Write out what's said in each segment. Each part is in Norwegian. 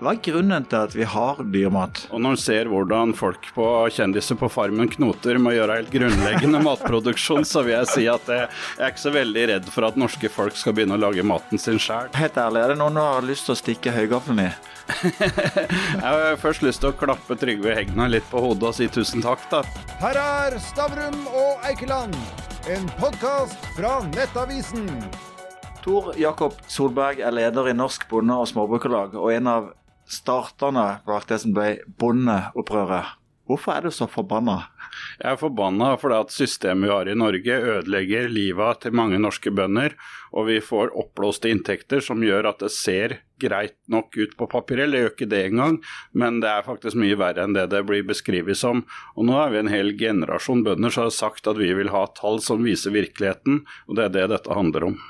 Hva er grunnen til at vi har dyremat? Og når en ser hvordan folk på kjendiser på Farmen knoter med å gjøre helt grunnleggende matproduksjon, så vil jeg si at jeg er ikke så veldig redd for at norske folk skal begynne å lage maten sin sjøl. Helt ærlig, er det noen du har lyst til å stikke høygaffelen i? jeg har først lyst til å klappe Trygve Hegna litt på hodet og si tusen takk, da. Her er Stavrum og Eikeland, en podkast fra Nettavisen. Tor Jakob Solberg er leder i Norsk Bonde- og Småbrukarlag og en av starterne bak det som ble bondeopprøret. Hvorfor er du så forbanna? Jeg er forbanna fordi at systemet vi har i Norge ødelegger livet til mange norske bønder, og vi får oppblåste inntekter som gjør at det ser greit nok ut på papiret. Det gjør ikke det engang, men det er faktisk mye verre enn det det blir beskrevet som. Og nå er vi en hel generasjon bønder som har sagt at vi vil ha tall som viser virkeligheten, og det er det dette handler om.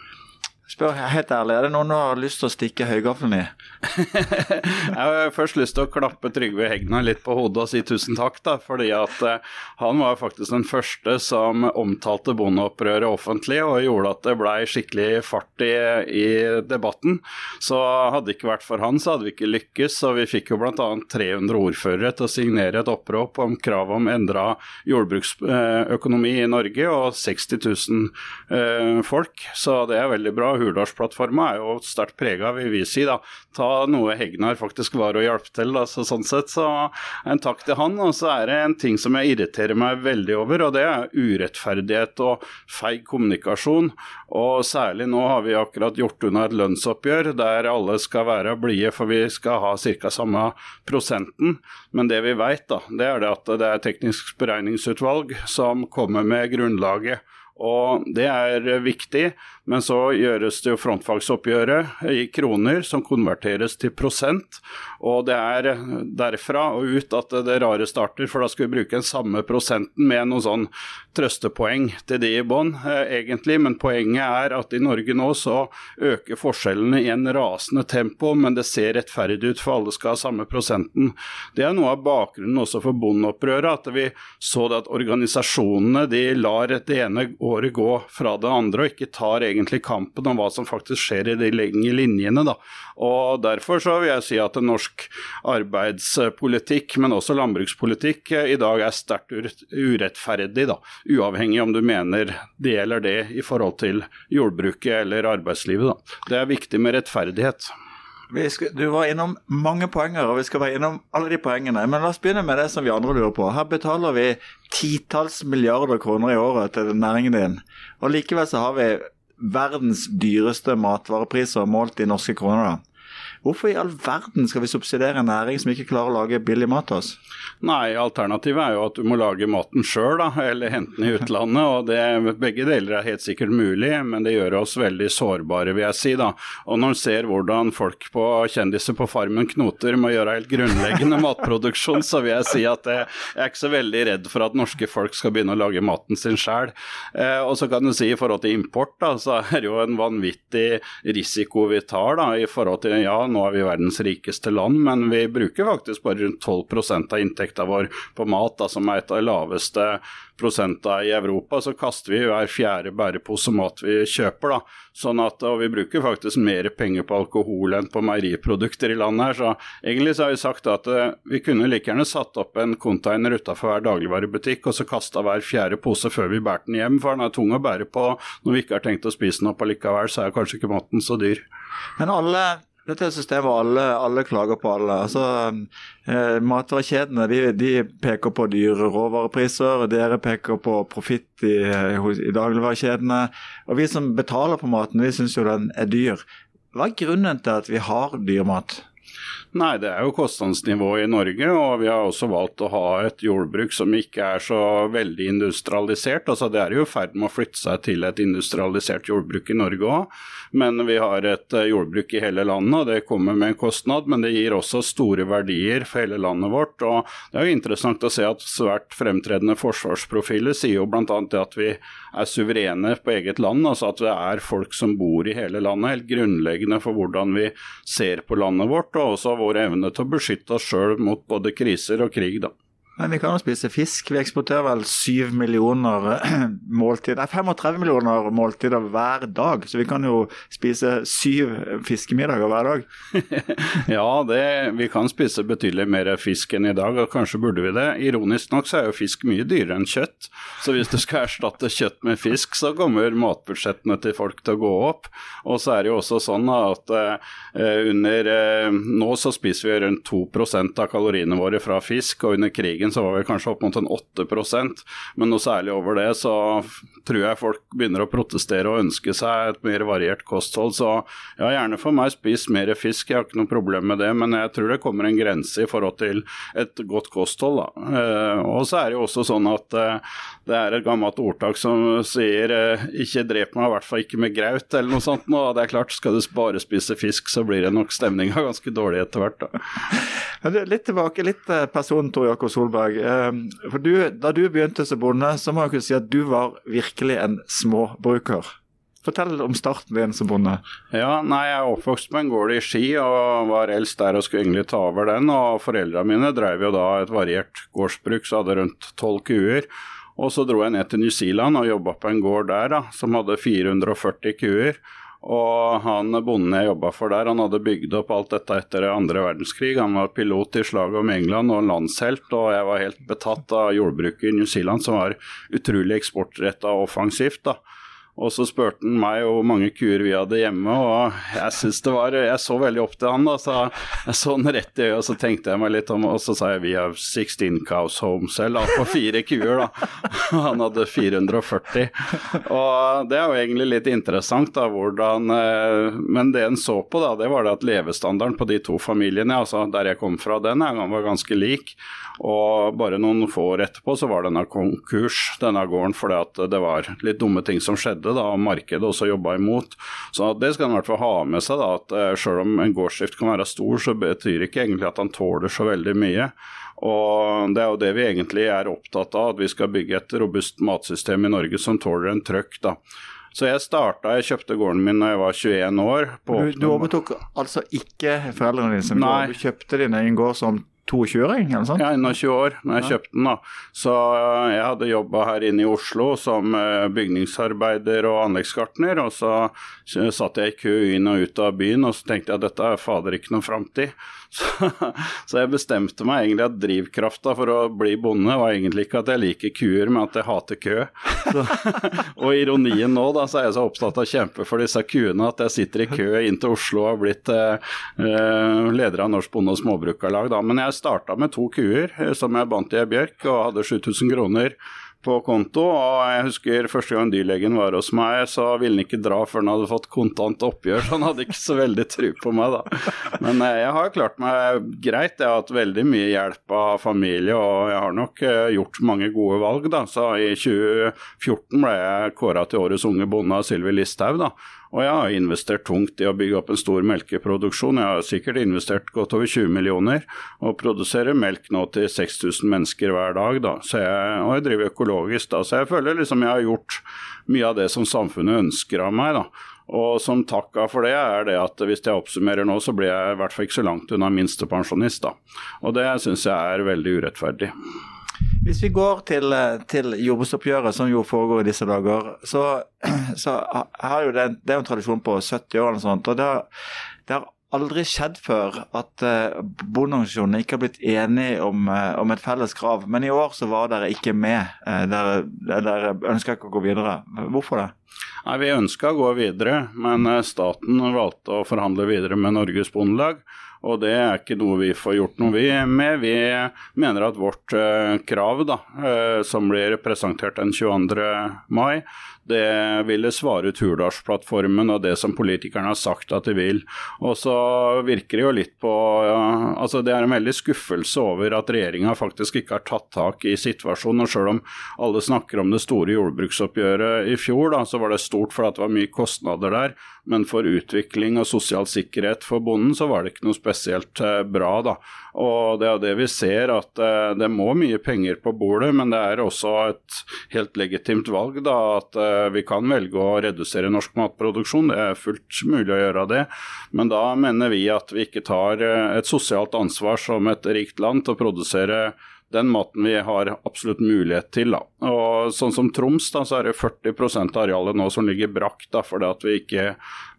Spør helt ærlig, er det noen du har lyst til å stikke høygaffelen i? jeg har først lyst til å klappe Trygve Hegna litt på hodet og si tusen takk, da, fordi at eh, han var faktisk den første som omtalte bondeopprøret offentlig og gjorde at det blei skikkelig fart i, i, debatten. Så hadde det ikke vært for han, så hadde vi ikke lykkes. Og vi fikk jo bl.a. 300 ordførere til å signere et opprop om krav om endra jordbruksøkonomi i Norge, og 60 000 eh, folk. Så det er veldig bra. Hurdalsplattforma er jo sterkt prega, vil vi si. da. Ta noe Hegnar faktisk var å hjelpe til. Da. Så sånn sett så en takk til han. Og så er det en ting som jeg irriterer meg veldig over, og det er urettferdighet og feig kommunikasjon. Og særlig nå har vi akkurat gjort unna et lønnsoppgjør der alle skal være blide, for vi skal ha ca. samme prosenten. Men det vi vet, da, det er det at det er teknisk beregningsutvalg som kommer med grunnlaget. Og det er viktig, men så gjøres det jo frontfagsoppgjøret i kroner som konverteres til prosent. Og det er derfra og ut at det rare starter, for da skal vi bruke den samme prosenten med noen sånn trøstepoeng til de i bånn, eh, egentlig. Men poenget er at i Norge nå så øker forskjellene i en rasende tempo, men det ser rettferdig ut for alle skal ha samme prosenten. Det er noe av bakgrunnen også for bondeopprøret, at vi så det at organisasjonene de lar det ene året gå fra det andre og ikke tar egentlig kampen om hva som faktisk skjer i de lengre linjene. Da. Og Derfor så vil jeg si at norsk arbeidspolitikk, men også landbrukspolitikk, i dag er sterkt urettferdig. Da. Uavhengig om du mener det eller det i forhold til jordbruket eller arbeidslivet. Da. Det er viktig med rettferdighet. Skal, du var innom mange poenger, og vi skal være innom alle de poengene. Men la oss begynne med det som vi andre lurer på. Her betaler vi titalls milliarder kroner i året til næringen din, og likevel så har vi verdens dyreste matvarepriser målt i norske kroner. da. Hvorfor i all verden skal vi subsidiere en næring som ikke klarer å lage billig mat til oss? Nei, alternativet er jo at du må lage maten sjøl, eller hente den i utlandet. og det, Begge deler er helt sikkert mulig, men det gjør oss veldig sårbare, vil jeg si. da. Og når en ser hvordan folk på kjendiser på Farmen knoter med å gjøre helt grunnleggende matproduksjon, så vil jeg si at jeg er ikke så veldig redd for at norske folk skal begynne å lage maten sin sjøl. Eh, og så kan du si i forhold til import, da, så er det jo en vanvittig risiko vi tar da, i forhold til ja, nå er vi verdens rikeste land, men vi bruker faktisk bare rundt 12% av inntekta vår på mat, da, som er et av de laveste prosentene i Europa. Så kaster vi hver fjerde bærepose mat vi kjøper. da. Sånn at, og vi bruker faktisk mer penger på alkohol enn på meieriprodukter i landet her. Så egentlig så har vi sagt at uh, vi kunne like gjerne satt opp en container utafor hver dagligvarebutikk og så kasta hver fjerde pose før vi bærte den hjem, for den er tung å bære på. Når vi ikke har tenkt å spise den opp allikevel, så er kanskje ikke maten så dyr. Men alle dette er systemet hvor alle, alle, klager på alle. Altså, eh, Matvarekjedene de, de, peker på dyre råvarepriser, dere peker på profitt i, i dagligvarekjedene. Og vi som betaler på maten, vi syns jo den er dyr. Hva er grunnen til at vi har dyr mat? Nei, det er jo kostnadsnivået i Norge, og vi har også valgt å ha et jordbruk som ikke er så veldig industrialisert. Altså Det er jo i ferd med å flytte seg til et industrialisert jordbruk i Norge òg. Men vi har et eh, jordbruk i hele landet, og det kommer med en kostnad. Men det gir også store verdier for hele landet vårt. og Det er jo interessant å se at svært fremtredende forsvarsprofiler sier jo bl.a. at vi er suverene på eget land. Altså at det er folk som bor i hele landet. Helt grunnleggende for hvordan vi ser på landet vårt. og også vår evne til å beskytte oss sjøl mot både kriser og krig. da. Men vi kan jo spise fisk. Vi eksporterer vel 7 millioner eh, måltider, 35 millioner måltider hver dag. Så vi kan jo spise syv fiskemiddager hver dag. ja, det, vi kan spise betydelig mer fisk enn i dag, og kanskje burde vi det. Ironisk nok så er jo fisk mye dyrere enn kjøtt. Så hvis du skal erstatte kjøtt med fisk, så kommer matbudsjettene til folk til å gå opp. Og så er det jo også sånn at uh, under uh, Nå så spiser vi rundt 2% av kaloriene våre fra fisk, og under krigen så var vi kanskje opp mot en 8% men noe særlig over det så tror jeg folk begynner å protestere og ønske seg et mer variert kosthold. Så ja, gjerne for meg spis mer fisk, jeg har ikke noe problem med det, men jeg tror det kommer en grense i forhold til et godt kosthold. Da. Eh, og så er det jo også sånn at eh, det er et gammelt ordtak som sier eh, 'ikke drep meg, i hvert fall ikke med graut', eller noe sånt. Og det er klart, skal du bare spise fisk, så blir det nok stemninga ganske dårlig etter hvert. Da. Litt tilbake, litt person, Tor Jakob Solberg. Du, Da du begynte som bonde, så må jeg kunne si at du var virkelig en småbruker. Fortell om starten din som bonde. Ja, nei, Jeg er oppvokst på en gård i Ski og var eldst der og skulle egentlig ta over den. og Foreldrene mine drev jo da et variert gårdsbruk, så hadde rundt tolv kuer. Og så dro jeg ned til New Zealand og jobba på en gård der da, som hadde 440 kuer. Og han bonden jeg jobba for der, han hadde bygd opp alt dette etter andre verdenskrig. Han var pilot i slaget om England og landshelt, og jeg var helt betatt av jordbruket i New Zealand, som var utrolig eksportretta og offensivt. da. Og så spurte han meg hvor mange kuer vi hadde hjemme, og jeg synes det var Jeg så veldig opp til han, da, så jeg så han rett i øyet, og så tenkte jeg meg litt om, og så sa jeg vi har 16 cows home selv, da, på fire kuer, da. Han hadde 440. Og det er jo egentlig litt interessant, da, hvordan eh, Men det en så på, da, det var det at levestandarden på de to familiene, altså der jeg kom fra, den var ganske lik. Og bare noen få år etterpå så var denne konkurs, denne gården, fordi at det var litt dumme ting som skjedde, da, og markedet også jobba imot. Så det skal en i hvert fall ha med seg, da, at uh, selv om en gårdsdrift kan være stor, så betyr ikke egentlig at han tåler så veldig mye. Og Det er jo det vi egentlig er opptatt av, at vi skal bygge et robust matsystem i Norge som tåler en trøkk. da. Så jeg starta, jeg kjøpte gården min da jeg var 21 år. du, du overtok altså ikke foreldrene dine? Som Nei. Du kjøpte din egen gård som 22-åring? eller sånt? Ja, 21 år når jeg kjøpte den. da. Så eh, jeg hadde jobba her inne i Oslo som eh, bygningsarbeider og anleggsgartner. Og så satt jeg i kø inn og ut av byen, og så tenkte jeg at dette er fader ikke noe framtid. Så, så, jeg bestemte meg egentlig at drivkrafta for å bli bonde var egentlig ikke at jeg liker kuer, men at jeg hater kø. Så, og ironien nå, da, så er jeg så opptatt av å kjempe for disse kuene at jeg sitter i kø inn til Oslo og har blitt eh, eh leder av Norsk Bonde- og Småbrukarlag. Da. Men jeg starta med to kuer eh, som jeg bandt i ei bjørk, og hadde 7000 kroner på konto. og Jeg husker første gang dyrlegen var hos meg, så ville han ikke dra før han hadde fått kontant oppgjør. Så han hadde ikke så veldig tru på meg, da. Men eh, jeg har klart meg greit. Jeg har hatt veldig mye hjelp av familie, og jeg har nok eh, gjort mange gode valg, da. Så i 2014 ble jeg kåra til årets unge bonde av Sylvi Listhaug, da. Og jeg har investert tungt i å bygge opp en stor melkeproduksjon. Jeg har sikkert investert godt over 20 millioner, og produserer melk nå til 6000 mennesker hver dag. Da. Jeg, og jeg driver økologisk, da. så jeg føler liksom jeg har gjort mye av det som samfunnet ønsker av meg. da. Og som takka for det er det at hvis jeg oppsummerer nå, så blir jeg i hvert fall ikke så langt unna minstepensjonist. da. Og det syns jeg er veldig urettferdig. Hvis vi går til, til jordbruksoppgjøret, som jo foregår i disse dager, så, så har jo det, det er en tradisjon på 70 år eller sånt, og det har, det har aldri skjedd før at uh, bondeorganisasjonene ikke har blitt enige om, uh, om, et felles krav. Men i år så var dere ikke med. Uh, dere, dere ønska ikke å gå videre. Hvorfor det? Nei, Vi ønska å gå videre, men staten valgte å forhandle videre med Norges Bondelag. Og det er ikke noe vi får gjort noe med. Vi mener at vårt eh, krav, da, eh, som blir presentert den 22. mai, det ville svare ut Hurdalsplattformen og det som politikerne har sagt at de vil. Og så virker det jo litt på ja, altså Det er en veldig skuffelse over at regjeringa faktisk ikke har tatt tak i situasjonen. og Selv om alle snakker om det store jordbruksoppgjøret i fjor, da, så var det stort fordi det var mye kostnader der. Men for utvikling og sosial sikkerhet for bonden så var det ikke noe spesielt eh, bra. da. Og det er det vi ser, at eh, det må mye penger på bordet, men det er også et helt legitimt valg da, at eh, vi kan velge å redusere norsk matproduksjon. Det er fullt mulig å gjøre det. Men da mener vi at vi ikke tar et sosialt ansvar som et rikt land til å produsere den maten vi har absolutt mulighet til. Da. Og Sånn som Troms, da, så er det 40% av arealet nå som ligger brakk da, fordi at vi ikke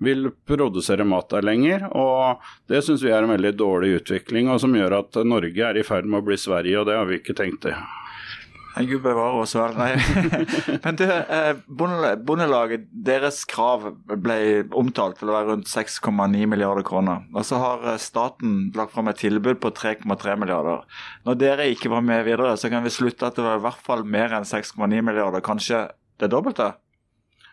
vil produsere mat der lenger. og Det syns vi er en veldig dårlig utvikling, og som gjør at Norge er i ferd med å bli Sverige, og det har vi ikke tenkt til. Gud bevare oss vel, nei. Men du, eh, Bondelaget, deres krav ble omtalt til å være rundt 6,9 milliarder kroner. Og så har eh, staten lagt fram et tilbud på 3,3 milliarder. Når dere ikke var med videre, så kan vi slutte at det var i hvert fall mer enn 6,9 milliarder, kanskje det dobbelte?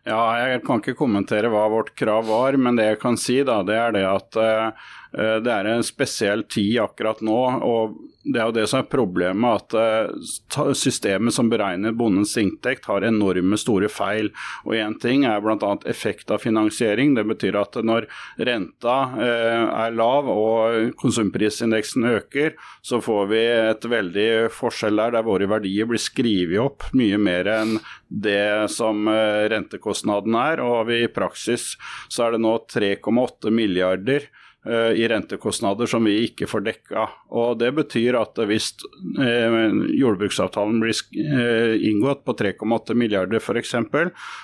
Ja, jeg kan ikke kommentere hva vårt krav var, men det jeg kan si, da, det er det at uh, det er en spesiell tid akkurat nå. og det er jo det som er problemet, at uh, systemet som beregner bondens inntekt har enorme store feil. Og Én ting er bl.a. effekt av finansiering. Det betyr at når renta uh, er lav og konsumprisindeksen øker, så får vi et veldig forskjell der, der våre verdier blir skrevet opp mye mer enn det som rentekostnaden er. Og i praksis så er det nå 3,8 milliarder Eh, i rentekostnader som vi ikke får dekka. Og Det betyr at hvis eh, jordbruksavtalen blir eh, inngått på 3,8 milliarder f.eks.,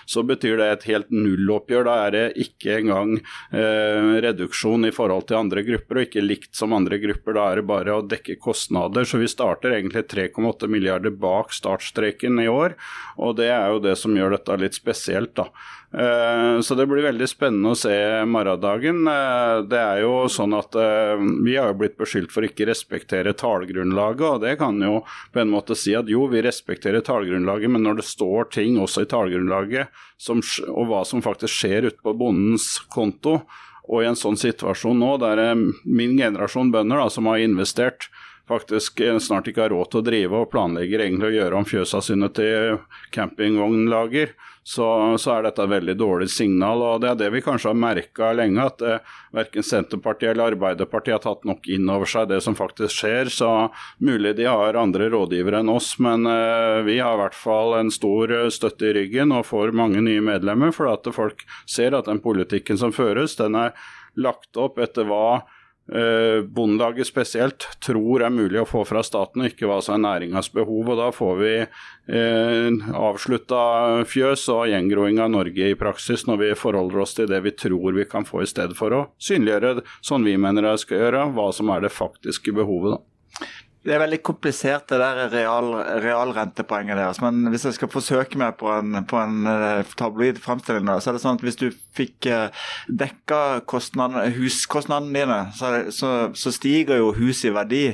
så betyr det et helt nulloppgjør. Da er det ikke engang reduksjon i forhold til andre grupper, og ikke likt som andre grupper. Da er det bare å dekke kostnader. Så vi starter egentlig 3,8 milliarder bak startstreken i år, og det er jo det som gjør dette litt spesielt. da. Eh, så det blir veldig spennende å se morgendagen. Eh, det er jo sånn at eh, Vi har jo blitt beskyldt for ikke respektere tallgrunnlaget, og det kan jo på en måte si at jo, vi respekterer tallgrunnlaget, men når det står ting også i tallgrunnlaget og hva som faktisk skjer ute på bondens konto, og i en sånn situasjon nå der min generasjon bønder da, som har investert faktisk snart ikke har råd til å drive og planlegger egentlig å gjøre om fjøsa sine til campingvognlager, så, så, er dette et veldig dårlig signal. og Det er det vi kanskje har merka lenge, at eh, verken Senterpartiet eller Arbeiderpartiet har tatt nok inn over seg det som faktisk skjer. så Mulig de har andre rådgivere enn oss, men eh, vi har i hvert fall en stor eh, støtte i ryggen og får mange nye medlemmer, for at folk ser at den politikken som føres, den er lagt opp etter hva eh, Bondelaget spesielt tror er mulig å få fra staten, og ikke hva som er næringas behov. og Da får vi eh, avslutta fjøs og gjengroing av Norge i praksis, når vi forholder oss til det vi tror vi kan få i stedet for å synliggjøre sånn vi mener det skal gjøre, hva som er det faktiske behovet. da. Det er veldig komplisert, det der real, realrentepoenget deres. Men hvis jeg skal forsøke meg på en, på en uh, tabloid framstilling, så er det sånn at hvis du fikk uh, dekka huskostnadene dine, så, så, så, stiger jo huset i verdi.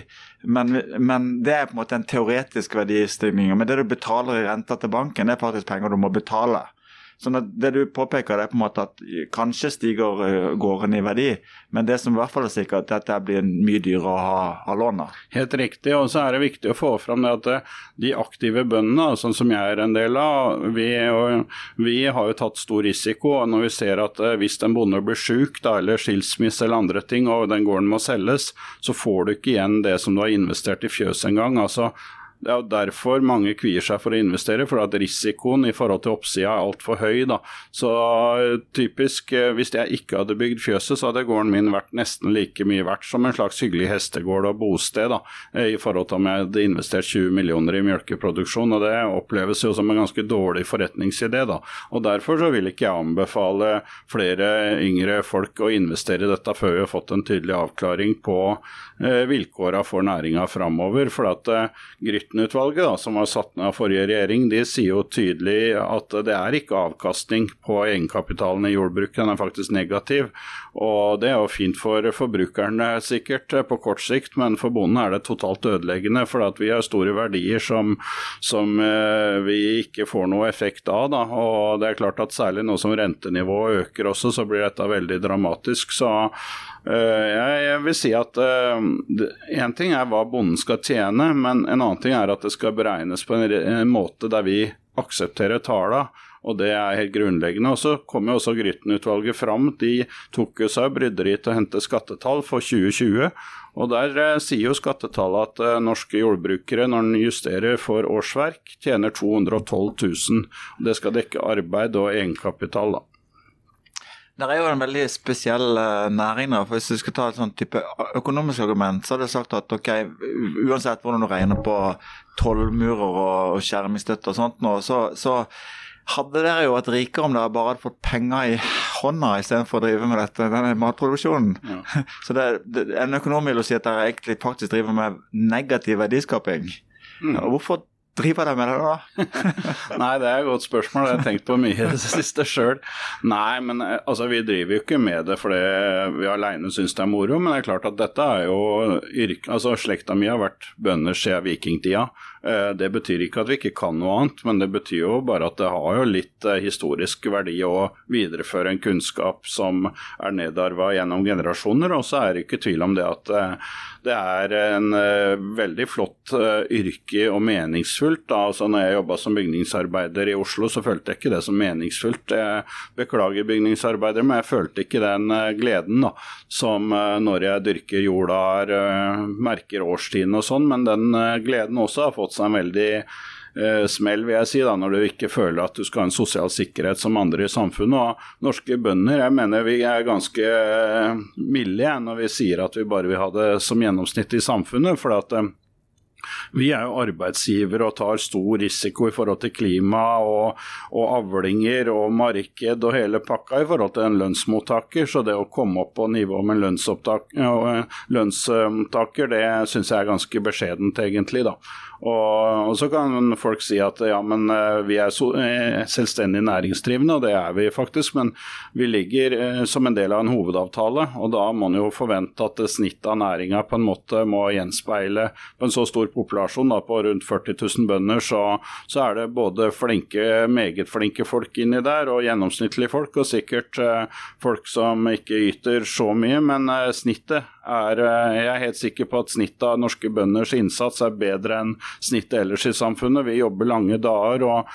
Men, men, det er på en måte en teoretisk verdistigning. Men det du betaler i renta til banken, det er faktisk penger du må betale. Så Det du påpeker, det er på en måte at kanskje stiger eh, gården i verdi, men det som i hvert fall er sikkert, er at dette blir mye dyrere å ha, ha lånet. Helt riktig, og så er det viktig å få fram det at eh, de aktive bøndene, sånn som jeg er en del av, vi, vi har jo tatt stor risiko. og Når vi ser at eh, hvis en bonde blir syk eller skilsmisse eller andre ting, og den gården må selges, så får du ikke igjen det som du har investert i fjøs engang. Altså, det er jo derfor mange kvier seg for å investere, for at risikoen i forhold til oppsida er altfor høy. Da. Så eh, typisk, eh, hvis jeg ikke hadde bygd fjøset, så hadde gården min vært nesten like mye verdt som en slags hyggelig hestegård og bosted, da, eh, i forhold til om jeg hadde investert 20 millioner i mjølkeproduksjon. og Det oppleves jo som en ganske dårlig forretningsidé. Da. Og Derfor så vil ikke jeg anbefale flere yngre folk å investere i dette før vi har fått en tydelig avklaring på eh, vilkåra for næringa framover. For at eh, Grytten-utvalget, som var satt ned av forrige regjering, de sier jo tydelig at det er ikke avkastning på egenkapitalen i jordbruket, den er faktisk negativ. Og Det er jo fint for forbrukerne sikkert på kort sikt, men for bonden er det totalt ødeleggende. For at vi har store verdier som, som eh, vi ikke får noe effekt av. Da. Og det er klart at Særlig nå som rentenivået øker også, så blir dette veldig dramatisk. Så Eh, jeg vil si at én eh, ting er hva bonden skal tjene, men en annen ting er at det skal beregnes på en måte der vi aksepterer tallene. Og det er helt grunnleggende. Og så kom jo også Grytten-utvalget fram. De tok jo seg bryderi til å hente skattetall for 2020. Og der eh, sier jo skattetallet at norske jordbrukere, når en justerer for årsverk, tjener 212 000. Det skal dekke arbeid og egenkapital, da. Det er jo en veldig spesiell uh, næring. da, for Hvis du skal ta et sånn type økonomisk argument, så hadde jeg sagt at ok, uansett hvordan du regner på tollmurer og, skjermingsstøtte og sånt, nå, så, så hadde dere jo vært rikere om dere bare hadde fått penger i hånda istedenfor å drive med dette, denne matproduksjonen. Ja. Så det, det, En økonom vil jo si at dere egentlig faktisk driver med negativ verdiskaping. Mm. Hvorfor driver de med det da? Nei, det er et godt spørsmål. Det har jeg tenkt på mye i det siste sjøl. Nei, men eh, altså, vi driver jo ikke med det fordi vi aleine syns det er moro. Men det er klart at dette er jo yrke Altså, slekta mi har vært bønder siden vikingtida. Eh, det betyr ikke at vi ikke kan noe annet, men det betyr jo bare at det har jo litt eh, historisk verdi å videreføre en kunnskap som er nedarva gjennom generasjoner. Og så er det ikke tvil om det at eh, det er en veldig flott yrke og meningsfullt. Altså, når jeg jobba som bygningsarbeider i Oslo, så følte jeg ikke det som meningsfullt. Jeg beklager bygningsarbeider, men jeg følte ikke den gleden da, som når jeg dyrker jorda, merker årstiden og sånn, men den gleden også har fått fått seg en veldig eh, smell, vil jeg si, da, når du ikke føler at du skal ha en sosial sikkerhet som andre i samfunnet. Og norske bønder, jeg mener vi er ganske eh, milde når vi sier at vi bare vil ha det som gjennomsnitt i samfunnet. for at eh, vi er jo arbeidsgivere og tar stor risiko i forhold til klima og, og, avlinger og marked og hele pakka i forhold til en lønnsmottaker. Så det å komme opp på nivå med en lønnsmottaker, det syns jeg er ganske beskjedent, egentlig. da. Og, og, så kan folk si at ja, men eh, vi er so eh, selvstendig næringsdrivende, og det er vi faktisk. Men vi ligger eh, som en del av en hovedavtale, og da må man jo forvente at snittet av næringa på en måte må gjenspeile på en så stor populasjon da, på rundt 40 000 bønder, så, så, er det både flinke, meget flinke folk inni der, og gjennomsnittlige folk, og sikkert folk som ikke yter så mye, men snittet er eh, Jeg er helt sikker på at snittet av norske bønders innsats er bedre enn snittet ellers i samfunnet. Vi jobber lange dager, og,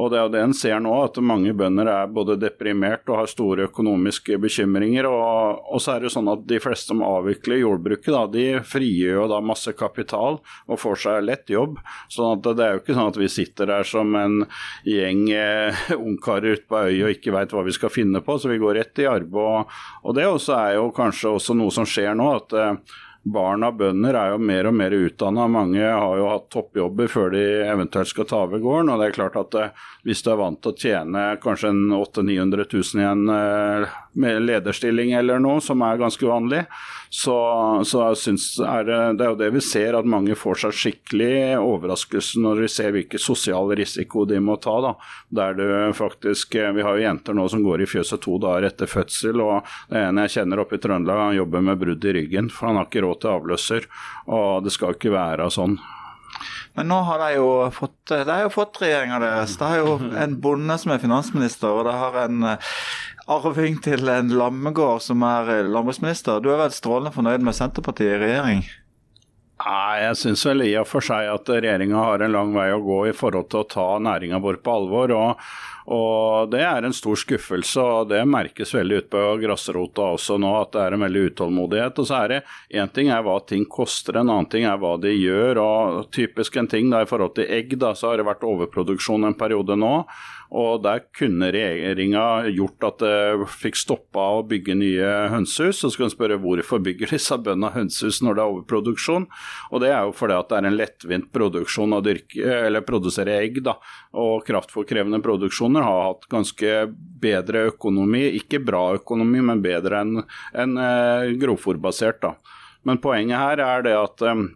og det er det en ser nå, at mange bønder er både deprimert og har store økonomiske bekymringer. Og, og så er det sånn at de fleste som avvikler jordbruket, da, de frigjør jo da masse kapital og får seg lett jobb. sånn at det er jo ikke sånn at vi sitter der som en gjeng eh, ungkarer ute på øya og ikke veit hva vi skal finne på, så vi går rett i arbeid. Og, og det også er jo kanskje også noe som skjer nå at eh, barn av bønder er jo mer og mer utdanna. Mange har jo hatt toppjobber før de eventuelt skal ta over gården. og det er klart at eh, Hvis du er vant til å tjene kanskje 800 000-900 000 i en med lederstilling eller noe, som er ganske vanlig, så, så syns er det, er jo det vi ser, at mange får seg skikkelig overraskelse når de ser hvilken sosial risiko de må ta. da, der du faktisk, Vi har jo jenter nå som går i fjøset to dager etter fødsel, og det ene jeg kjenner oppe i Trøndelag, han jobber med brudd i ryggen, for han har ikke råd til avløser. og Det skal ikke være sånn. Men nå har de jo fått de fått regjeringa deres. Det er jo en bonde som er finansminister, og det har en arving til en lammegård som er eh, landbruksminister. Du er vel strålende fornøyd med Senterpartiet i regjering? Nei, jeg syns vel i og for seg at regjeringa har en lang vei å gå i forhold til å ta næringa vår på alvor. og og Det er en stor skuffelse, og det merkes veldig ut på grasrota også nå, at det er en veldig utålmodighet. Og så er det Én ting er hva ting koster, en annen ting er hva de gjør. og Typisk en ting da, i forhold til egg, da, så har det vært overproduksjon en periode nå. Og der kunne regjeringa gjort at det fikk stoppa å bygge nye hønsehus. Så skal en spørre hvorfor bygger disse bøndene hønsehus når det er overproduksjon. Og det er jo fordi at det er en lettvint produksjon å produsere egg. da, Og kraftfòrkrevende produksjoner har hatt ganske bedre økonomi. Ikke bra økonomi, men bedre enn en, en grovfòrbasert. da. Men poenget her er det at eh,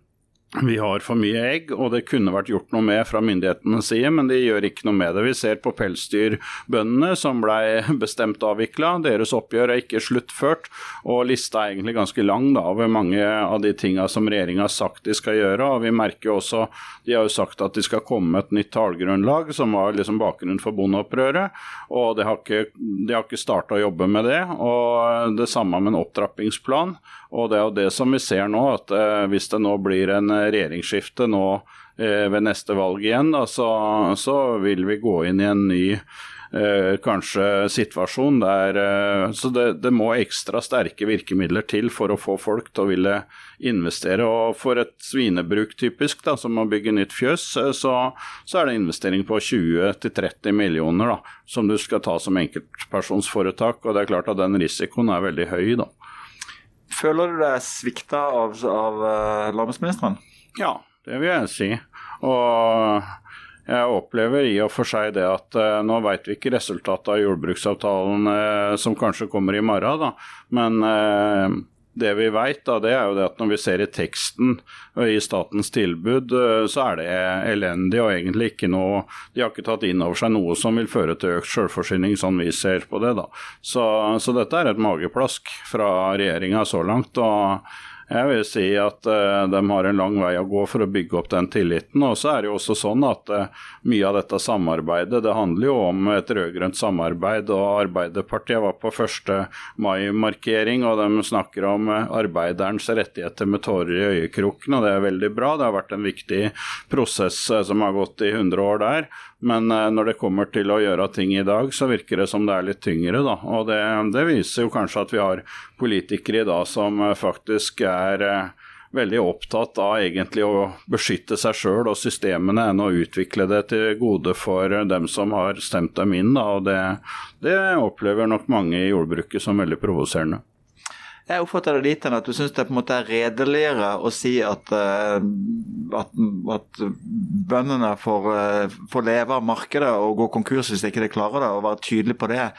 vi har for mye egg, og det kunne vært gjort noe med fra myndighetenes side, men de gjør ikke noe med det. Vi ser på pelsdyrbøndene som ble bestemt avvikla. Deres oppgjør er ikke sluttført, og lista er egentlig ganske lang da, over mange av de tinga som regjeringa har sagt de skal gjøre. og vi merker jo også, De har jo sagt at de skal komme med et nytt tallgrunnlag, som var liksom bakgrunnen for bondeopprøret. og De har ikke, de ikke starta å jobbe med det. og Det samme med en opptrappingsplan. og Det er jo det som vi ser nå, at eh, hvis det nå blir en regjeringsskifte nå eh, ved neste valg igjen, da, så, så, vil vi gå inn i en ny eh, kanskje situasjon der eh, Så det, det, må ekstra sterke virkemidler til for å få folk til å ville investere. Og for et svinebruk typisk, da, som å bygge nytt fjøs, eh, så, så er det investering på 20-30 millioner da, som du skal ta som enkeltpersonsforetak. Og det er klart at den risikoen er veldig høy. da. Føler du deg svikta av, av uh, landbruksministeren? Ja, det vil jeg si. Og jeg opplever i og for seg det at uh, nå vet vi ikke resultatet av jordbruksavtalen uh, som kanskje kommer i morgen, da. Men uh, det vi vet, det er jo det at når vi ser i teksten i statens tilbud, så er det elendig og egentlig ikke noe De har ikke tatt inn over seg noe som vil føre til økt selvforsyning, sånn vi ser på det. da. Så, så dette er et mageplask fra regjeringa så langt. og jeg vil si at uh, de har en lang vei å gå for å bygge opp den tilliten. Og så er det jo også sånn at uh, mye av dette samarbeidet, det handler jo om et rød-grønt samarbeid. Og Arbeiderpartiet var på 1. mai-markering, og de snakker om uh, arbeiderens rettigheter med tårer i øyekroken, og det er veldig bra. Det har vært en viktig prosess som har gått i 100 år der. Men når det kommer til å gjøre ting i dag, så virker det som det er litt tyngre, da. Og det, det viser jo kanskje at vi har politikere i dag som faktisk er eh, veldig opptatt av egentlig å beskytte seg sjøl og systemene enn å utvikle det til gode for dem som har stemt dem inn. Da. og det, det opplever nok mange i jordbruket som veldig provoserende. Jeg oppfatter det dit at du syns det på en måte er redeligere å si at, eh, at, at bøndene får, eh, får, leve av markedet og gå konkurs hvis de ikke klarer det, og være tydelig på det,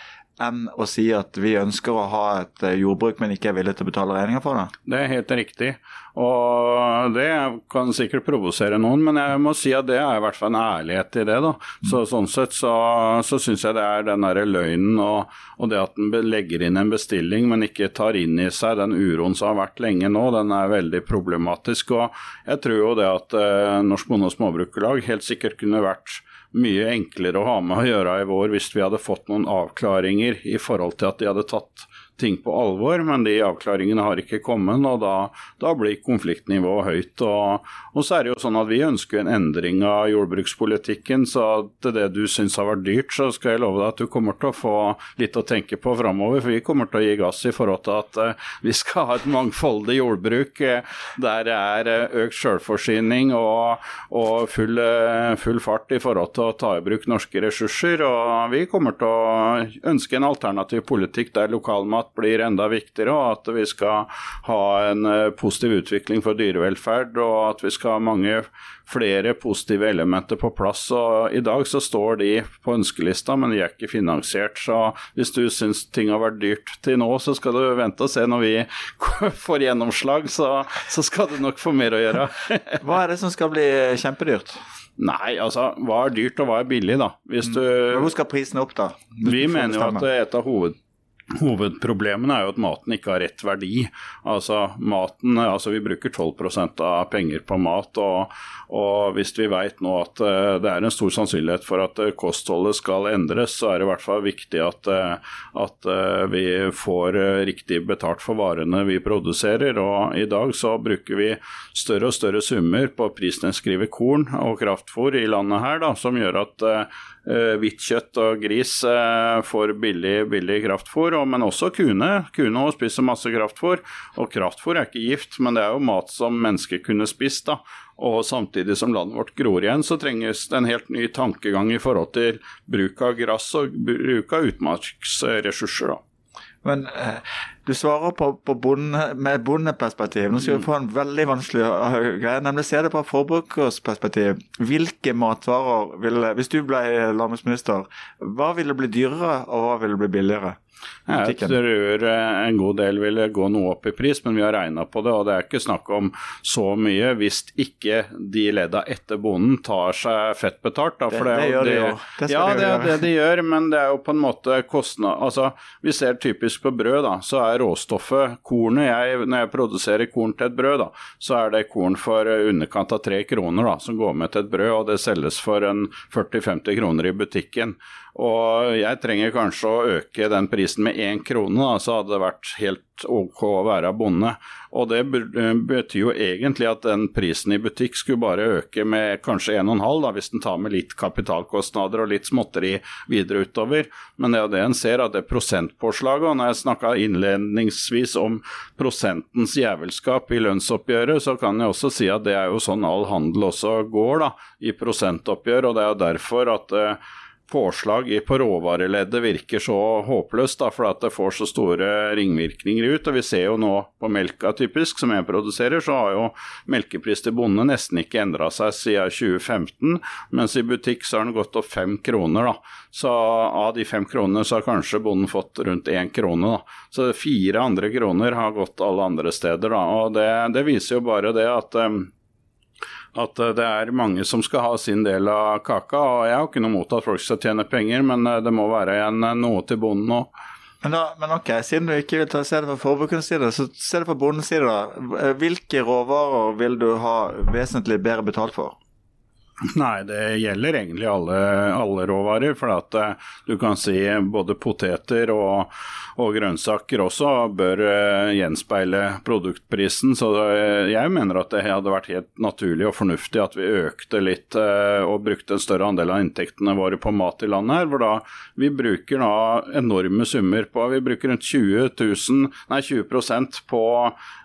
enn å si at vi ønsker å ha et eh, jordbruk, men ikke er villige til å betale regninger for det? Det er helt riktig, og det kan sikkert provosere noen, men jeg må si at det er i hvert fall en ærlighet i det. da. Så Sånn sett så, så syns jeg det er den derre løgnen og, og, det at en legger inn en bestilling, men ikke tar inn i seg den uroen som har vært lenge nå, den er veldig problematisk. og Jeg tror jo det at eh, Norsk Bonde- og Småbrukerlag helt sikkert kunne vært mye enklere å ha med å gjøre i vår hvis vi hadde fått noen avklaringer i forhold til at de hadde tatt ting på alvor, men de avklaringene har ikke kommet, og da, da blir konfliktnivået høyt. Og, og, så er det jo sånn at vi ønsker en endring av jordbrukspolitikken, så til det du syns har vært dyrt, så skal jeg love deg at du kommer til å få litt å tenke på framover. For vi kommer til å gi gass i forhold til at uh, vi skal ha et mangfoldig jordbruk uh, der det er uh, økt selvforsyning og, og full, full, fart i forhold til å ta i bruk norske ressurser. Og vi kommer til å ønske en alternativ politikk der lokalmat mat blir enda viktigere, og at vi skal ha en eh, positiv utvikling for dyrevelferd, og at vi skal ha mange flere positive elementer på plass. og I dag så står de på ønskelista, men de er ikke finansiert. Så hvis du syns ting har vært dyrt til nå, så skal du vente og se når vi får gjennomslag, så, så skal du nok få mer å gjøre. Hva er det som skal bli kjempedyrt? Nei, altså hva er dyrt og hva er billig, da. Hvis du, Hvor skal prisene opp, da? Vi mener jo at et av hoved Hovedproblemene er jo at maten ikke har rett verdi. Altså maten, altså Vi bruker 12% av penger på mat, og, og hvis vi vet nå at uh, det er en stor sannsynlighet for at uh, kostholdet skal endres, så er det i hvert fall viktig at, uh, at vi får riktig betalt for varene vi produserer. Og I dag så bruker vi større og større summer på prisnedskrive korn og kraftfôr i landet her, da, som gjør at hvitt kjøtt og gris uh, får billig, billig kraftfôr, men også kuene. Kuene spiser masse kraftfôr, og kraftfôr er ikke gift, men det er jo mat som mennesker kunne spist. da. Og samtidig som landet vårt gror igjen, så trenges det en helt ny tankegang i forhold til bruk av gress og bruk av utmarksressurser. da. Men eh, du svarer på, på bonde, med bondeperspektiv. Nå skal vi få en veldig vanskelig uh, greie, nemlig se det fra forbrukersperspektiv. Hvilke matvarer ville Hvis du ble landbruksminister, hva ville bli dyrere, og hva ville bli billigere? Jeg tror eh, en god del vil gå noe opp i pris, men vi har regna på det. Og det er ikke snakk om så mye hvis ikke de ledda etter bonden tar seg fett betalt. Da, det, det, det, gjør de jo. Det ja, det er det de gjør, men det er jo på en måte kostnad Altså, vi ser typisk på brød, da, så er råstoffet kornet. Jeg, når jeg produserer korn til et brød, da, så er det korn for underkant av tre kroner da, som går med til et brød, og det selges for en 40-50 kroner i butikken. Og jeg trenger kanskje å øke den prisen med én krone, da, så hadde det vært helt ok å være bonde. Og det betyr jo egentlig at den prisen i butikk skulle bare øke med kanskje 1,5, hvis den tar med litt kapitalkostnader og litt småtteri videre utover. Men det er jo det en ser, at det er prosentpåslaget, og når jeg snakka innledningsvis om prosentens jævelskap i lønnsoppgjøret, så kan jeg også si at det er jo sånn all handel også går, da, i prosentoppgjør. og det er jo derfor at eh, påslag på råvareleddet virker så håpløst, da, for at det får så store ringvirkninger ut. og Vi ser jo nå på melka typisk, som jeg produserer, så har jo melkepris til bonde nesten ikke endra seg siden 2015, mens i butikk så har den gått opp fem kroner. da. Så av de fem kronene så har kanskje bonden fått rundt én krone. da. Så fire andre kroner har gått alle andre steder. da, og Det, det viser jo bare det at um, at eh, det er mange som skal ha sin del av kaka. og Jeg har ikke noe mot at folk skal tjene penger, men eh, det må være igjen eh, noe til bonden òg. Men, men, ok, siden du ikke vil ta, se det fra forbrukernes side, så se det fra bondens side. da. Hvilke råvarer vil du ha vesentlig bedre betalt for? Nei, det gjelder egentlig alle, alle råvarer. For at uh, du kan si både poteter og, og grønnsaker også bør uh, gjenspeile produktprisen. Så uh, jeg mener at det hadde vært helt naturlig og fornuftig at vi økte litt og brukte en større andel av inntektene våre på mat i landet her. Hvor da vi bruker da enorme summer på Vi bruker rundt 20, 000, nei, 20% på Eh,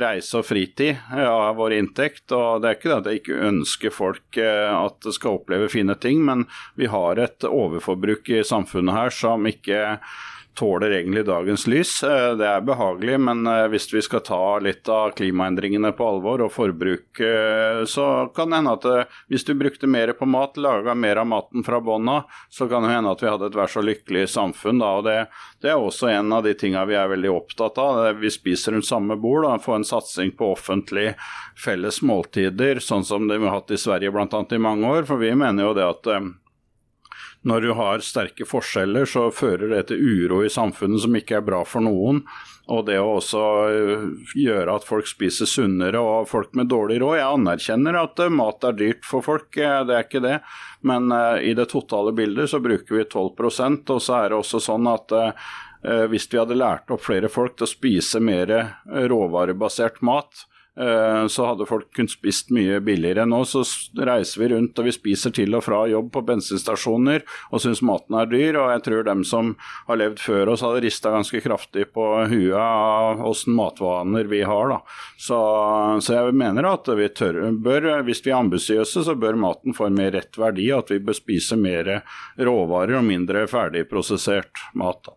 reise og fritid av vår inntekt. og Det er ikke det at jeg ikke ønsker folk eh, at skal oppleve fine ting, men vi har et overforbruk i samfunnet her som ikke tåler egentlig dagens lys. Eh, det er behagelig, men eh, hvis vi skal ta litt av klimaendringene på alvor og forbruk, eh, så kan det hende at hvis du brukte mer på mat, laga mer av maten fra bånn av, så kan det hende at vi hadde et vær så lykkelig samfunn. Da. og det, det, er også en av de tinga vi er veldig opptatt av. Vi spiser rundt samme bord, da. få en satsing på offentlig felles måltider, sånn som det vi har hatt i Sverige bl.a. i mange år. For vi mener jo det at når du har sterke forskjeller, så fører det til uro i samfunnet som ikke er bra for noen. Og det å også øh, gjøre at folk spiser sunnere og folk med dårlig råd. Jeg anerkjenner at øh, mat er dyrt for folk, øh, det er ikke det. Men i det totale bildet så bruker vi 12% og så er det også sånn at hvis vi hadde lært opp flere folk til å spise mer råvarebasert mat, Eh, så hadde folk kunnet spist mye billigere. Nå så reiser vi rundt og vi spiser til og fra jobb på bensinstasjoner og syns maten er dyr. Og jeg tror dem som har levd før oss hadde rista ganske kraftig på huet av åssen matvaner vi har. Så, så jeg mener at vi tør, bør, hvis vi er ambisiøse, så bør maten få en mer rett verdi. Og At vi bør spise mer råvarer og mindre ferdigprosessert mat. Da.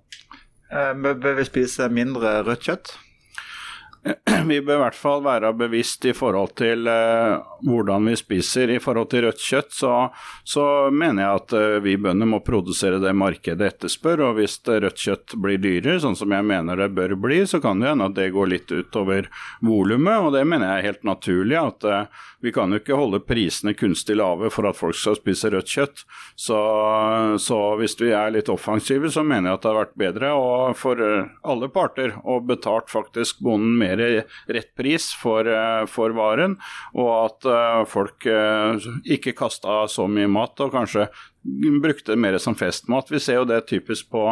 Eh, bør vi spise mindre rødt kjøtt? vi bør i hvert fall være bevisst i forhold til eh, hvordan vi spiser. I forhold til rødt kjøtt så, så mener jeg at eh, vi bønder må produsere det markedet etterspør. Og hvis rødt kjøtt blir dyrere, sånn som jeg mener det bør bli, så kan det hende at det går litt utover volumet. Og det mener jeg er helt naturlig. at eh, vi kan jo ikke holde prisene kunstig lave for at folk skal spise rødt kjøtt. Så, så hvis vi er litt offensive, så mener jeg at det har vært bedre og for alle parter å betalt faktisk bonden mer mer rett pris for, eh, for varen, og at eh, folk eh, ikke kasta så mye mat og kanskje brukte det mer som festmat. Vi ser jo det typisk på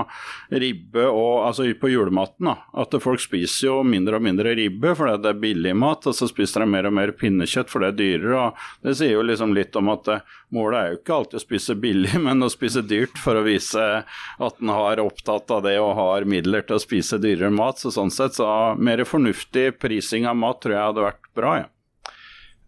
ribbe og altså på julematen. da, At folk spiser jo mindre og mindre ribbe fordi det er billig mat, og så spiser de mer og mer pinnekjøtt fordi det er dyrere. og Det sier jo liksom litt om at eh, målet er jo ikke alltid å spise billig, men å spise dyrt for å vise at en har opptatt av det og har midler til å spise dyrere mat. Så sånn sett så mer fornuftig prising av mat tror jeg hadde vært bra. ja.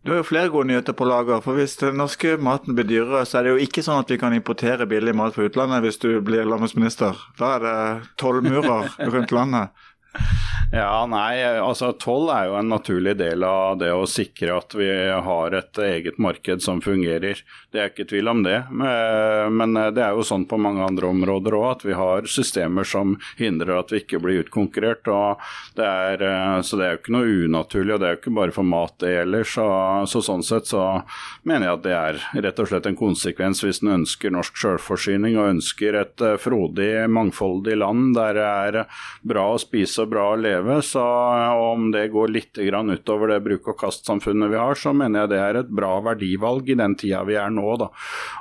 Du har jo flere gode nyheter på lager. for Hvis den norske maten blir dyrere, så er det jo ikke sånn at vi kan importere billig mat fra utlandet hvis du blir landbruksminister. Da er det tollmurer rundt landet. Ja, nei, altså Toll er jo en naturlig del av det å sikre at vi har et eget marked som fungerer. Det er ikke tvil om det. Men det er jo sånn på mange andre områder òg at vi har systemer som hindrer at vi ikke blir utkonkurrert. det er, Så det er jo ikke noe unaturlig, og det er jo ikke bare for mat det gjelder. Så, så sånn sett så mener jeg at det er rett og slett en konsekvens hvis en ønsker norsk selvforsyning og ønsker et frodig, mangfoldig land der det er bra å spise bra å leve. Så om det går litt utover det bruk-og-kast-samfunnet vi har, så mener jeg det er et bra verdivalg i den tida vi er nå. Da.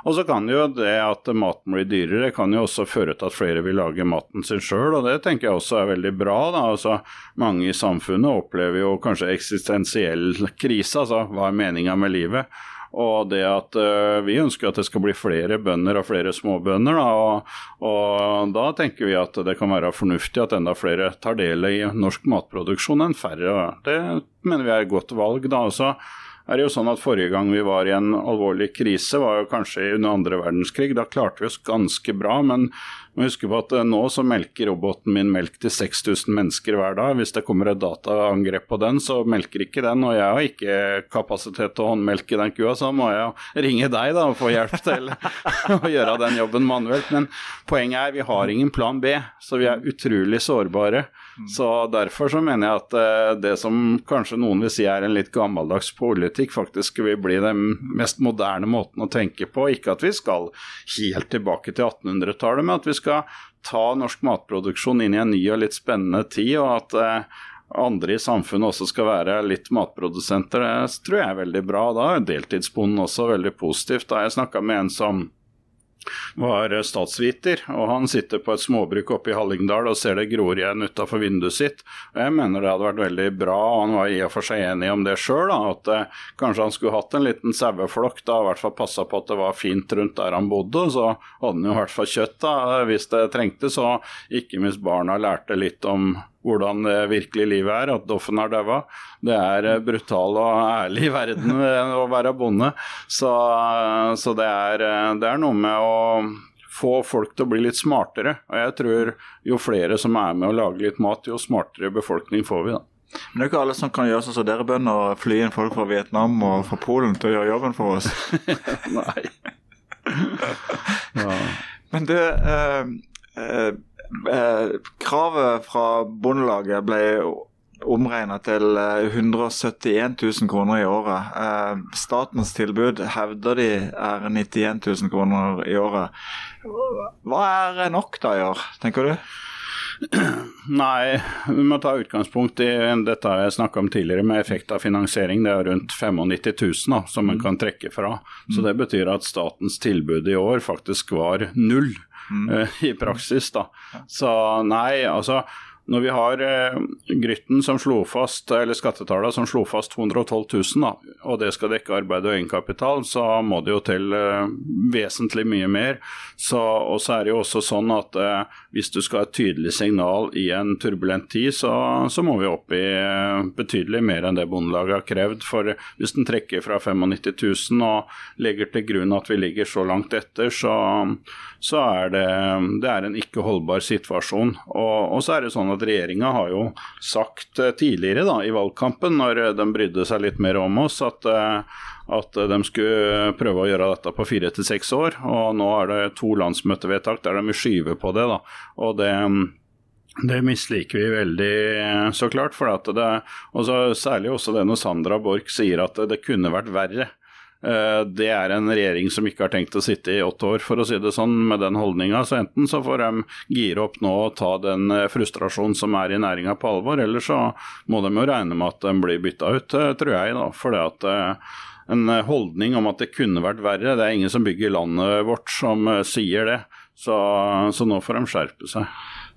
Og så kan jo det at maten blir dyrere, kan jo også føre til at flere vil lage maten sin sjøl, og det tenker jeg også er veldig bra. Da. Altså, mange i samfunnet opplever jo kanskje eksistensiell krise, altså hva er meninga med livet? Og det at uh, vi ønsker at det skal bli flere bønder og flere småbønder. Da, og, og, da tenker vi at det kan være fornuftig at enda flere tar del i norsk matproduksjon enn færre. Det mener vi er et godt valg. da, også er det jo sånn at Forrige gang vi var i en alvorlig krise, var jo kanskje under andre verdenskrig. Da klarte vi oss ganske bra, men må huske på at eh, nå så melker roboten min melk til 6000 mennesker hver dag. Hvis det kommer et dataangrep på den, så melker ikke den. Og jeg har ikke kapasitet til å håndmelke den kua, så må jeg ringe deg da og få hjelp til å gjøre den jobben manuelt. Men poenget er vi har ingen plan B, så vi er utrolig sårbare. Så Derfor så mener jeg at eh, det som kanskje noen vil si er en litt gammeldags politikk, faktisk vil bli den mest moderne måten å tenke på. Ikke at vi skal helt tilbake til 1800-tallet, men at vi skal skal ta norsk matproduksjon inn i en ny og litt spennende tid, og at eh, andre i samfunnet også skal være litt matprodusenter, det tror jeg er veldig bra. Da er deltidsbonden også veldig positivt. Da jeg snakka med en som var statsviter, og han sitter på et småbruk oppe i Hallingdal og ser det gror igjen utafor vinduet sitt. Jeg mener det hadde vært veldig bra, og han var i og for seg enig om det sjøl, at eh, kanskje han skulle hatt en liten saueflokk, da i hvert fall passa på at det var fint rundt der han bodde, så hadde han jo i hvert fall kjøtt da, hvis det trengtes, og ikke minst barna lærte litt om hvordan det virkelige livet er, at Doffen har daua. Det er eh, brutal og ærlig i verden eh, å være bonde. Så, så det, er, eh, det, er, noe med å få folk til å bli litt smartere. Og jeg tror jo flere som er med å lage litt mat, jo smartere befolkning får vi. da. Men det er ikke alle som kan gjøre sånn som dere bønder, og fly inn folk fra Vietnam og fra Polen til å gjøre jobben for oss. Nei. ja. Men du, eh, eh, eh, kravet fra Bondelaget ble omregna til 171 eh, 000 kroner i året. Eh, statens tilbud hevder de er 91 000 kroner i året. Hva er nok da i år, tenker du? Nei, vi må ta utgangspunkt i dette jeg snakka om tidligere med effekt av finansiering. Det er rundt 95 000 da, som en kan trekke fra. Så det betyr at statens tilbud i år faktisk var null mm. i praksis. da. Så nei, altså når vi har eh, Grytten som slo fast, eller skattetallene som slo fast 212 000, da, og det skal dekke arbeid og egenkapital, så må det jo til eh, vesentlig mye mer. Så, og så er det jo også sånn at eh, hvis du skal ha et tydelig signal i en turbulent tid, så, så må vi opp i eh, betydelig mer enn det Bondelaget har krevd. For hvis den trekker fra 95 000 og legger til grunn at vi ligger så langt etter, så, så er det, det er en ikke holdbar situasjon. Og, og så er det sånn at regjeringa har jo sagt eh, tidligere da, i valgkampen, når de brydde seg litt mer om oss, at, eh, at de skulle prøve å gjøre dette på fire til seks år. Og nå er det to landsmøtevedtak der de skyver på det. da, og det det misliker vi veldig, eh, så klart. for det, også, Særlig også det når Sandra Borch sier at det, det kunne vært verre. Eh, det er en regjering som ikke har tenkt å sitte i åtte år, for å si det sånn, med den holdninga. Så enten så får de gire opp nå og ta den eh, frustrasjonen som er i næringa på alvor, eller så må de jo regne med at de blir bytta ut, eh, tror jeg. da, for det at en holdning om at det kunne vært verre. Det er ingen som bygger landet vårt som sier det. Så, så nå får de skjerpe seg.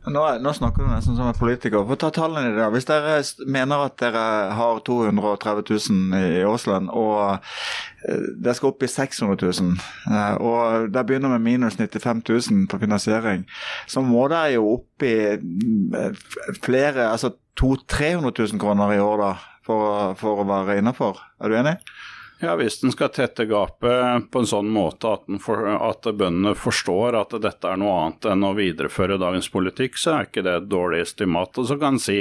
Nå, nå, snakker du nesten som en politiker. Få ta tallene dag. Hvis dere mener at dere har 230 000 i årslønn, og eh, det skal opp i 600 000, eh, og det begynner med minus 95 000 på finansiering, så må dere jo opp i eh, flere, altså 200 000-300 000 kroner i år da, for, for å være innafor. Er du enig? Ja, Hvis en skal tette gapet på en sånn måte at, for, at, bøndene forstår at dette er noe annet enn å videreføre dagens politikk, så er ikke det et dårlig estimat. Og så kan en si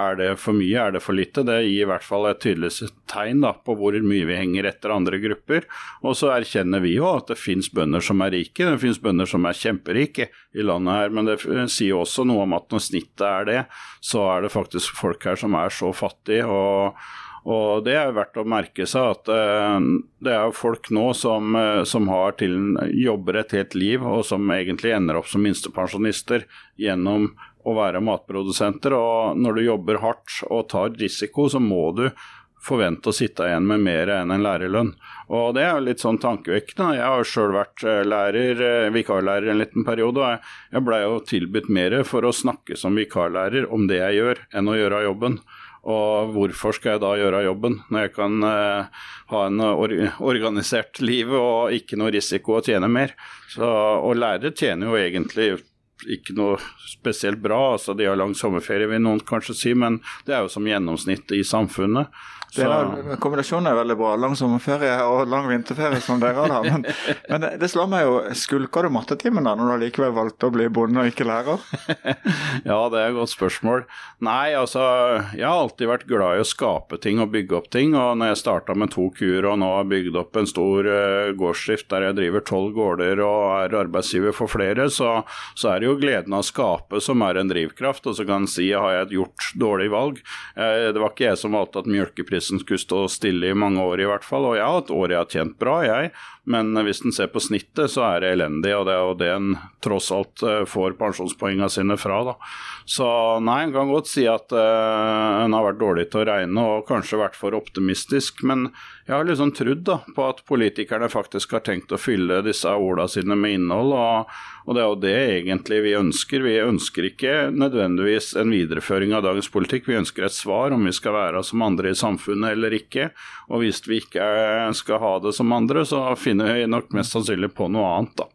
er det for mye, er det for lite? Det gir i hvert fall et tydelig tegn da, på hvor mye vi henger etter andre grupper. Og så erkjenner vi jo at det finnes bønder som er rike, det finnes bønder som er kjemperike i landet her. Men det sier også noe om at når snittet er det, så er det faktisk folk her som er så fattige. og og Det er verdt å merke seg at uh, det er folk nå som, uh, som har til, jobber et helt liv, og som egentlig ender opp som minstepensjonister gjennom å være matprodusenter. Og når du jobber hardt og tar risiko, så må du forvente å sitte igjen med mer enn en lærerlønn. Og Det er jo litt sånn tankevekkende. Jeg har sjøl vært eh, lærer, eh, vikarlærer en liten periode, og jeg blei jo tilbudt mer for å snakke som vikarlærer om det jeg gjør, enn å gjøre jobben. Og hvorfor skal jeg da gjøre jobben, når jeg kan eh, ha en or organisert liv og ikke noe risiko å tjene mer. Så, og lærere tjener jo egentlig ikke noe spesielt bra. altså De har lang sommerferie, vil noen kanskje si, men det er jo som gjennomsnitt i samfunnet. Er, kombinasjonen er veldig bra. Lang sommerferie og lang vinterferie som dere har. Men, men det, det, slår meg jo, skulker du mattetimen da, når du likevel valgte å bli bonde og ikke lærer? ja, det er et godt spørsmål. Nei, altså jeg har alltid vært glad i å skape ting og bygge opp ting. Og når jeg starta med to kuer og nå har bygd opp en stor uh, gårdsdrift der jeg driver tolv gårder og er arbeidsgiver for flere, så, så, er det jo gleden av å skape som er en drivkraft. Og så kan en si har jeg gjort dårlig valg. Uh, det var ikke jeg som valgte at mjølkeprisen prisen skulle stå stille i mange år i hvert fall. Og har hatt år jeg har tjent bra, jeg. Men hvis en ser på snittet, så er det elendig. Og det er jo det en tross alt eh, får pensjonspoengene sine fra, da. Så nei, en kan godt si at uh, en har vært dårlig til å regne og kanskje vært for optimistisk. Men jeg har liksom trodd da, på at politikerne faktisk har tenkt å fylle disse orda sine med innhold, og, og, det er jo det egentlig vi ønsker. Vi ønsker ikke nødvendigvis en videreføring av dagens politikk, vi ønsker et svar om vi skal være som andre i samfunnet eller ikke. Og hvis vi ikke skal ha det som andre, så finner vi nok mest sannsynlig på noe annet, da.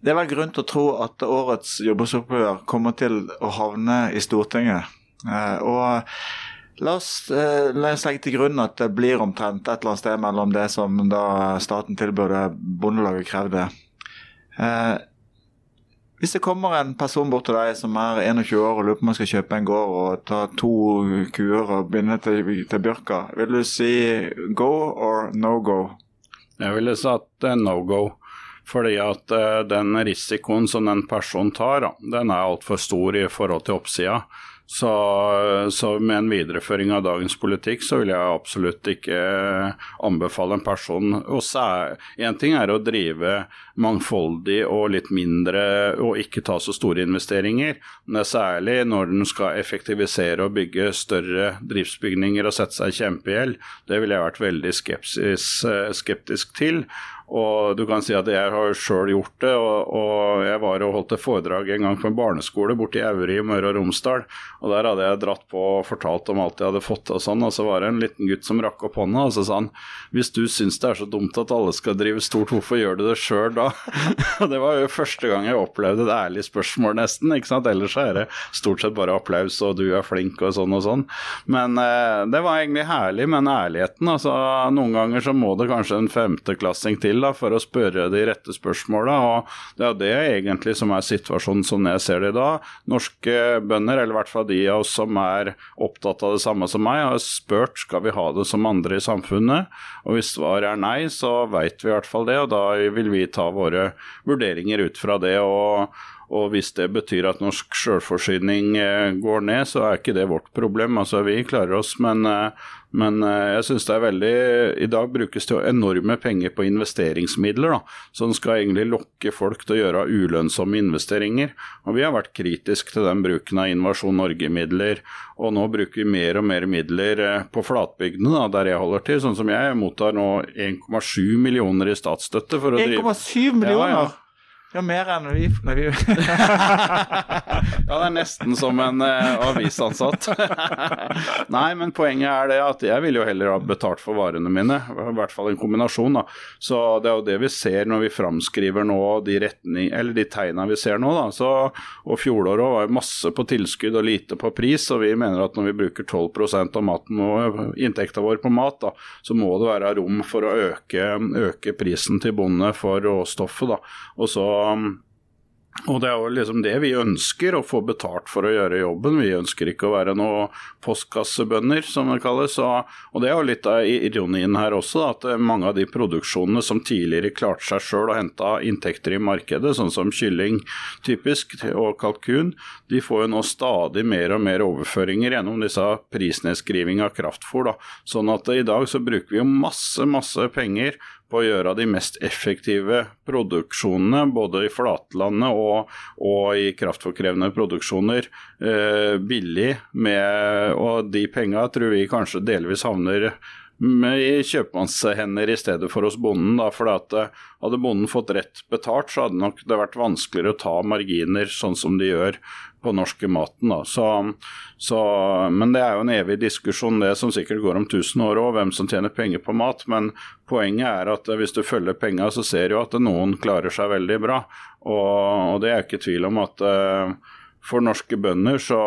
Det er vel grunn til å tro at årets jordbruksoppgjør kommer til å havne i Stortinget. Eh, og La oss, eh, la oss, legge til grunn at det blir omtrent et eller annet sted mellom det som da staten tilbød det Bondelaget krevde. Eh, hvis det kommer en person bort til deg som er 21 år og lurer på om han skal kjøpe en gård og ta to kuer og binde til, til Bjørka, vil du si go or no go? Jeg ville sagt no go. Fordi at uh, den risikoen som den personen tar, den er altfor stor i forhold til oppsida. Så, så, med en videreføring av dagens politikk, så vil jeg absolutt ikke anbefale en person og Én ting er å drive mangfoldig og litt mindre og ikke ta så store investeringer, men det er særlig når den skal effektivisere og bygge større driftsbygninger og sette seg i kjempegjeld. Det ville jeg vært veldig skepsis, skeptisk til. Og du kan si at jeg har sjøl gjort det. Og, og, jeg var og holdt et foredrag en gang på en barneskole borte i Auri i Møre og Romsdal. Og der hadde jeg dratt på og fortalt om alt jeg hadde fått og sånn. Og så var det en liten gutt som rakk opp hånda og så sa han hvis du syns det er så dumt at alle skal drive stort, hvorfor gjør du det sjøl da? og det var jo første gang jeg opplevde et ærlig spørsmål, nesten. ikke sant? Ellers er det stort sett bare applaus og du er flink og sånn og sånn. Men eh, det var egentlig herlig, men ærligheten, altså noen ganger så må det kanskje en femteklassing til da, for å spørre de rette spørsmåla. Det er det egentlig som er situasjonen som jeg ser det i dag. Norske bønder, eller i hvert fall de av oss som er opptatt av det samme som meg, har spurt skal vi ha det som andre i samfunnet. Og Hvis svaret er nei, så vet vi i hvert fall det, og da vil vi ta våre vurderinger ut fra det. og og hvis det betyr at norsk selvforsyning eh, går ned, så er ikke det vårt problem. Altså, vi klarer oss, men, eh, men eh, jeg syns det er veldig I dag brukes det enorme penger på investeringsmidler, da, som skal egentlig lokke folk til å gjøre ulønnsomme investeringer. Og Vi har vært kritiske til den bruken av Innovasjon Norge-midler, og nå bruker vi mer og mer midler på flatbygdene, da, der jeg holder til. Sånn som jeg mottar nå 1,7 millioner i statsstøtte. for å drive. 1,7 millioner? Ja, ja. Ja, mer enn vi, nei, vi. Ja, det er nesten som en eh, avisansatt. nei, men poenget er det at jeg vil jo heller ha betalt for varene mine. I hvert fall en kombinasjon. da. Så det er jo det vi ser når vi framskriver nå de retning, eller de tegna vi ser nå. da. Så, og fjoråret var jo masse på tilskudd og lite på pris, og vi mener at når vi bruker 12% av maten og inntekta vår på mat, da, så må det være rom for å øke, øke prisen til bonde for råstoffet. da. Og så og det er jo liksom det vi ønsker, å få betalt for å gjøre jobben. Vi ønsker ikke å være noe postkassebønder, som det kalles. Og det er jo litt av ironien her også, at mange av de produksjonene som tidligere klarte seg sjøl og henta inntekter i markedet, sånn som kylling typisk, og kalkun, de får jo nå stadig mer og mer overføringer gjennom disse prisnedskriving av kraftfôr. Sånn at i dag så bruker vi jo masse, masse penger på å gjøre de mest effektive produksjonene, både i flatlandet og, og i kraftforkrevende produksjoner, eh, billig. Med, og de penga tror vi kanskje delvis havner i kjøpmannshender i stedet for hos bonden. Da, for eh, Hadde bonden fått rett betalt, så hadde nok det vært vanskeligere å ta marginer sånn som de gjør på norske maten. Da. Så, så, men det er jo en evig diskusjon, det som sikkert går om 1000 år òg, hvem som tjener penger på mat. Men poenget er at hvis du følger penga, så ser du at noen klarer seg veldig bra. Og, og det er ikke tvil om at uh, for norske bønder, så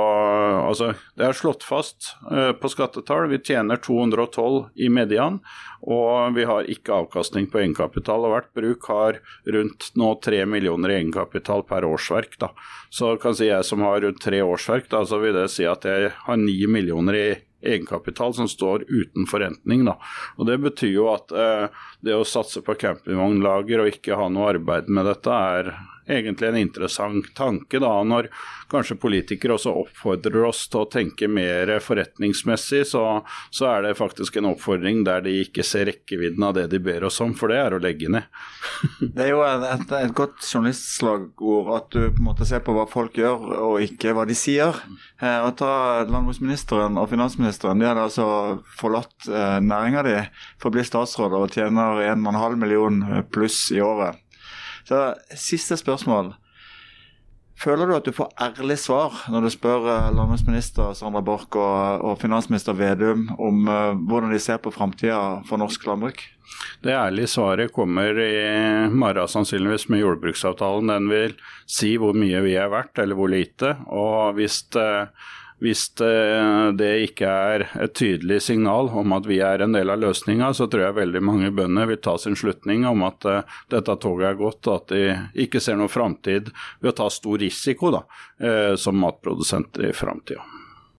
altså, Det er slått fast uh, på skattetall. Vi tjener 212 i median, og vi har ikke avkastning på egenkapital. og Hvert bruk har rundt nå 3 millioner i egenkapital per årsverk. Da. Så kan si jeg som har rundt tre årsverk, da, så vil det si at jeg har 9 millioner i egenkapital som står uten forrentning. Da. Og Det betyr jo at uh, det å satse på campingvognlager og ikke ha noe arbeid med dette, er egentlig en interessant tanke, da, når kanskje politikere også oppfordrer oss til å tenke mer forretningsmessig, så, så, er det faktisk en oppfordring der de ikke ser rekkevidden av det de ber oss om, for det er å legge ned. det er jo et, et godt journalistslagord at du på en måte ser på hva folk gjør, og ikke hva de sier. Eh, og ta Landbruksministeren og finansministeren, de hadde altså forlatt eh, næringa di for å bli statsråd og tjener 1,5 million pluss i året. Så Siste spørsmål. Føler du at du får ærlig svar når du spør eh, landbruksminister Sandra Borch og, og, finansminister Vedum om uh, hvordan de ser på framtida for norsk landbruk? Det ærlige svaret kommer i morgen sannsynligvis med jordbruksavtalen. Den vil si hvor mye vi er verdt, eller hvor lite. Og hvis uh, hvis det ikke er et tydelig signal om at vi er en del av løsninga, så tror jeg veldig mange bønder vil ta sin slutning om at eh, dette toget er gått, og at de ikke ser noen framtid ved å ta stor risiko da, eh, som matprodusenter i framtida.